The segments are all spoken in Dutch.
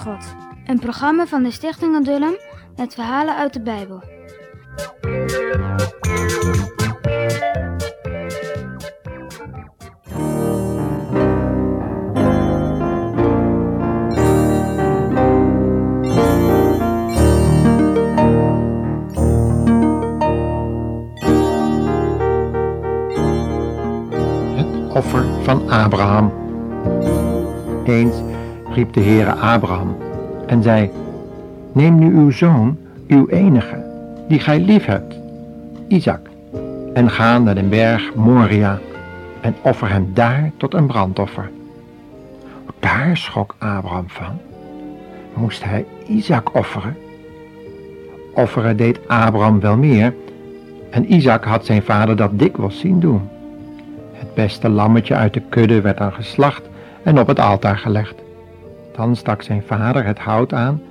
God. Een programma van de Stichting Adullam met verhalen uit de Bijbel. Het offer van Abraham. Eens riep de Heere Abraham en zei, Neem nu uw zoon, uw enige, die gij lief hebt, Isaac, en ga naar de berg Moria en offer hem daar tot een brandoffer. Daar schrok Abraham van. Moest hij Isaac offeren? Offeren deed Abraham wel meer, en Isaac had zijn vader dat dikwijls zien doen. Het beste lammetje uit de kudde werd dan geslacht en op het altaar gelegd. Dan stak zijn vader het hout aan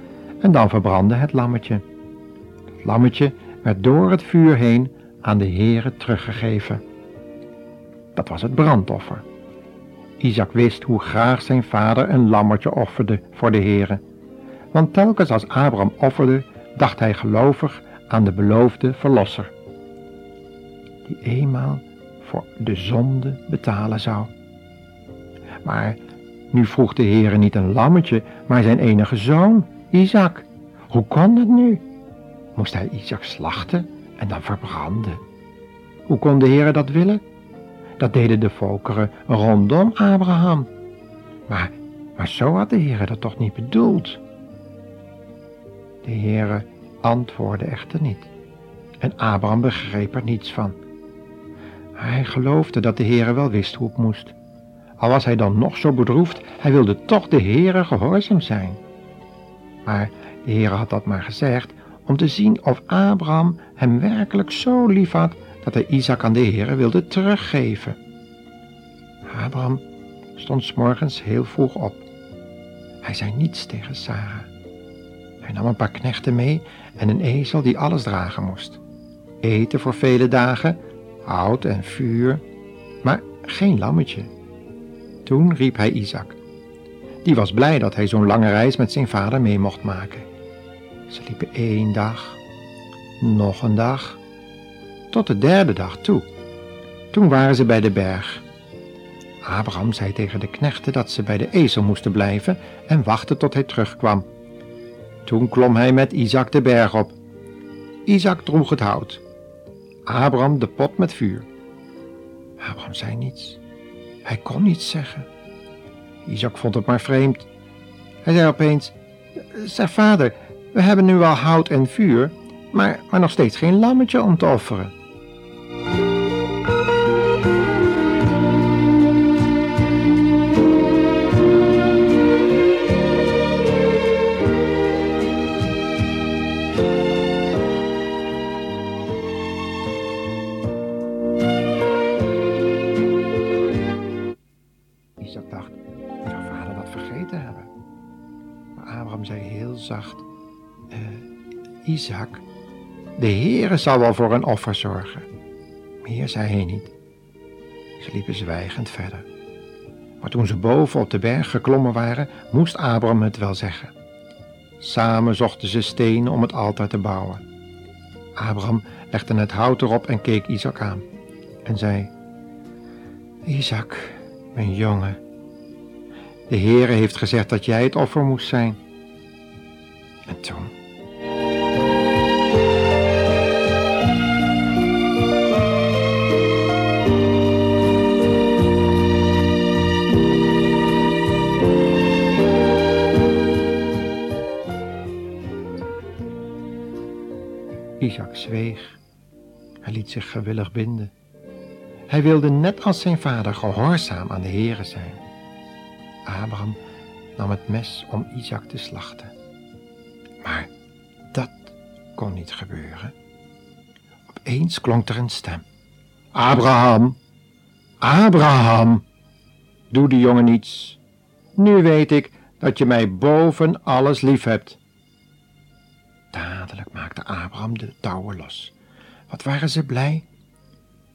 en dan verbrandde het lammetje. Het lammetje werd door het vuur heen aan de Heere teruggegeven. Dat was het brandoffer. Isaac wist hoe graag zijn vader een lammetje offerde voor de Heere. Want telkens als Abraham offerde, dacht hij gelovig aan de beloofde verlosser. Die eenmaal voor de zonde betalen zou. Maar nu vroeg de Heere niet een lammetje, maar zijn enige zoon, Isaac. Hoe kon dat nu? Moest hij Isaac slachten en dan verbranden? Hoe kon de Heere dat willen? Dat deden de volkeren rondom Abraham. Maar, maar zo had de Heere dat toch niet bedoeld? De Heere antwoordde echter niet. En Abraham begreep er niets van. Hij geloofde dat de Heere wel wist hoe het moest. Al was hij dan nog zo bedroefd, hij wilde toch de Heere gehoorzaam zijn. Maar de Heere had dat maar gezegd om te zien of Abraham hem werkelijk zo lief had dat hij Isaac aan de Heere wilde teruggeven. Abraham stond s morgens heel vroeg op. Hij zei niets tegen Sarah. Hij nam een paar knechten mee en een ezel die alles dragen moest. Eten voor vele dagen, hout en vuur, maar geen lammetje. Toen riep hij Isaac. Die was blij dat hij zo'n lange reis met zijn vader mee mocht maken. Ze liepen één dag, nog een dag, tot de derde dag toe. Toen waren ze bij de berg. Abraham zei tegen de knechten dat ze bij de ezel moesten blijven en wachten tot hij terugkwam. Toen klom hij met Isaac de berg op. Isaac droeg het hout. Abraham de pot met vuur. Abraham zei niets. Hij kon niets zeggen. Isaac vond het maar vreemd. Hij zei opeens: Zeg vader, we hebben nu wel hout en vuur, maar, maar nog steeds geen lammetje om te offeren. Vergeten hebben? Maar Abraham zei heel zacht, eh, Isaac, de Heere zal wel voor een offer zorgen. Meer zei hij niet. Ze liepen zwijgend verder. Maar toen ze boven op de berg geklommen waren, moest Abraham het wel zeggen. Samen zochten ze stenen om het altaar te bouwen. Abraham legde het hout erop en keek Isaac aan en zei, Isaac, mijn jongen, de Heere heeft gezegd dat jij het offer moest zijn. En toen... Isaac zweeg. Hij liet zich gewillig binden. Hij wilde net als zijn vader gehoorzaam aan de Heere zijn. Abraham nam het mes om Isaac te slachten. Maar dat kon niet gebeuren. Opeens klonk er een stem. Abraham, Abraham, doe die jongen niets. Nu weet ik dat je mij boven alles lief hebt. Dadelijk maakte Abraham de touwen los. Wat waren ze blij?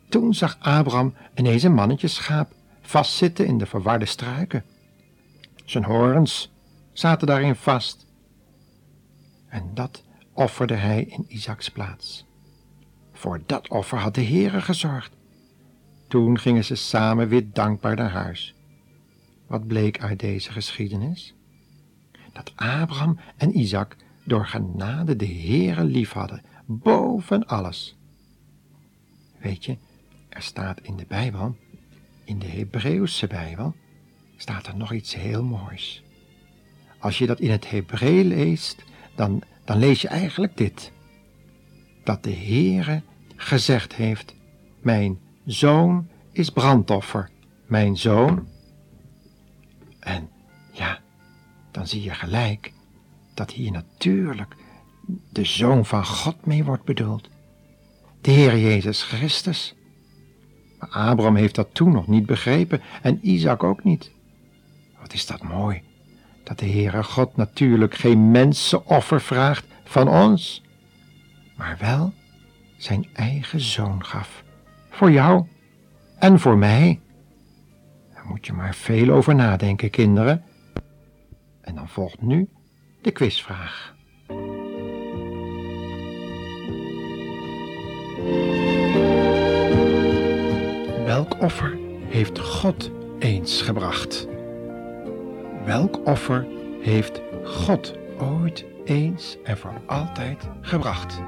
Toen zag Abraham ineens een mannetje schaap vastzitten in de verwarde struiken. Zijn horens, zaten daarin vast. En dat offerde hij in Isaaks plaats. Voor dat offer had de Heere gezorgd. Toen gingen ze samen weer dankbaar naar huis. Wat bleek uit deze geschiedenis? Dat Abraham en Isaac door genade de Heere lief hadden, boven alles. Weet je, er staat in de Bijbel, in de Hebreeuwse Bijbel, staat er nog iets heel moois. Als je dat in het Hebreeuws leest, dan, dan lees je eigenlijk dit. Dat de Heere gezegd heeft, mijn zoon is brandoffer, mijn zoon. En ja, dan zie je gelijk dat hier natuurlijk de Zoon van God mee wordt bedoeld. De Heer Jezus Christus. Maar Abraham heeft dat toen nog niet begrepen en Isaac ook niet. Wat is dat mooi, dat de Heere God natuurlijk geen mensenoffer vraagt van ons, maar wel zijn eigen zoon gaf. Voor jou en voor mij. Daar moet je maar veel over nadenken, kinderen. En dan volgt nu de quizvraag. Welk offer heeft God eens gebracht? Welk offer heeft God ooit eens en voor altijd gebracht?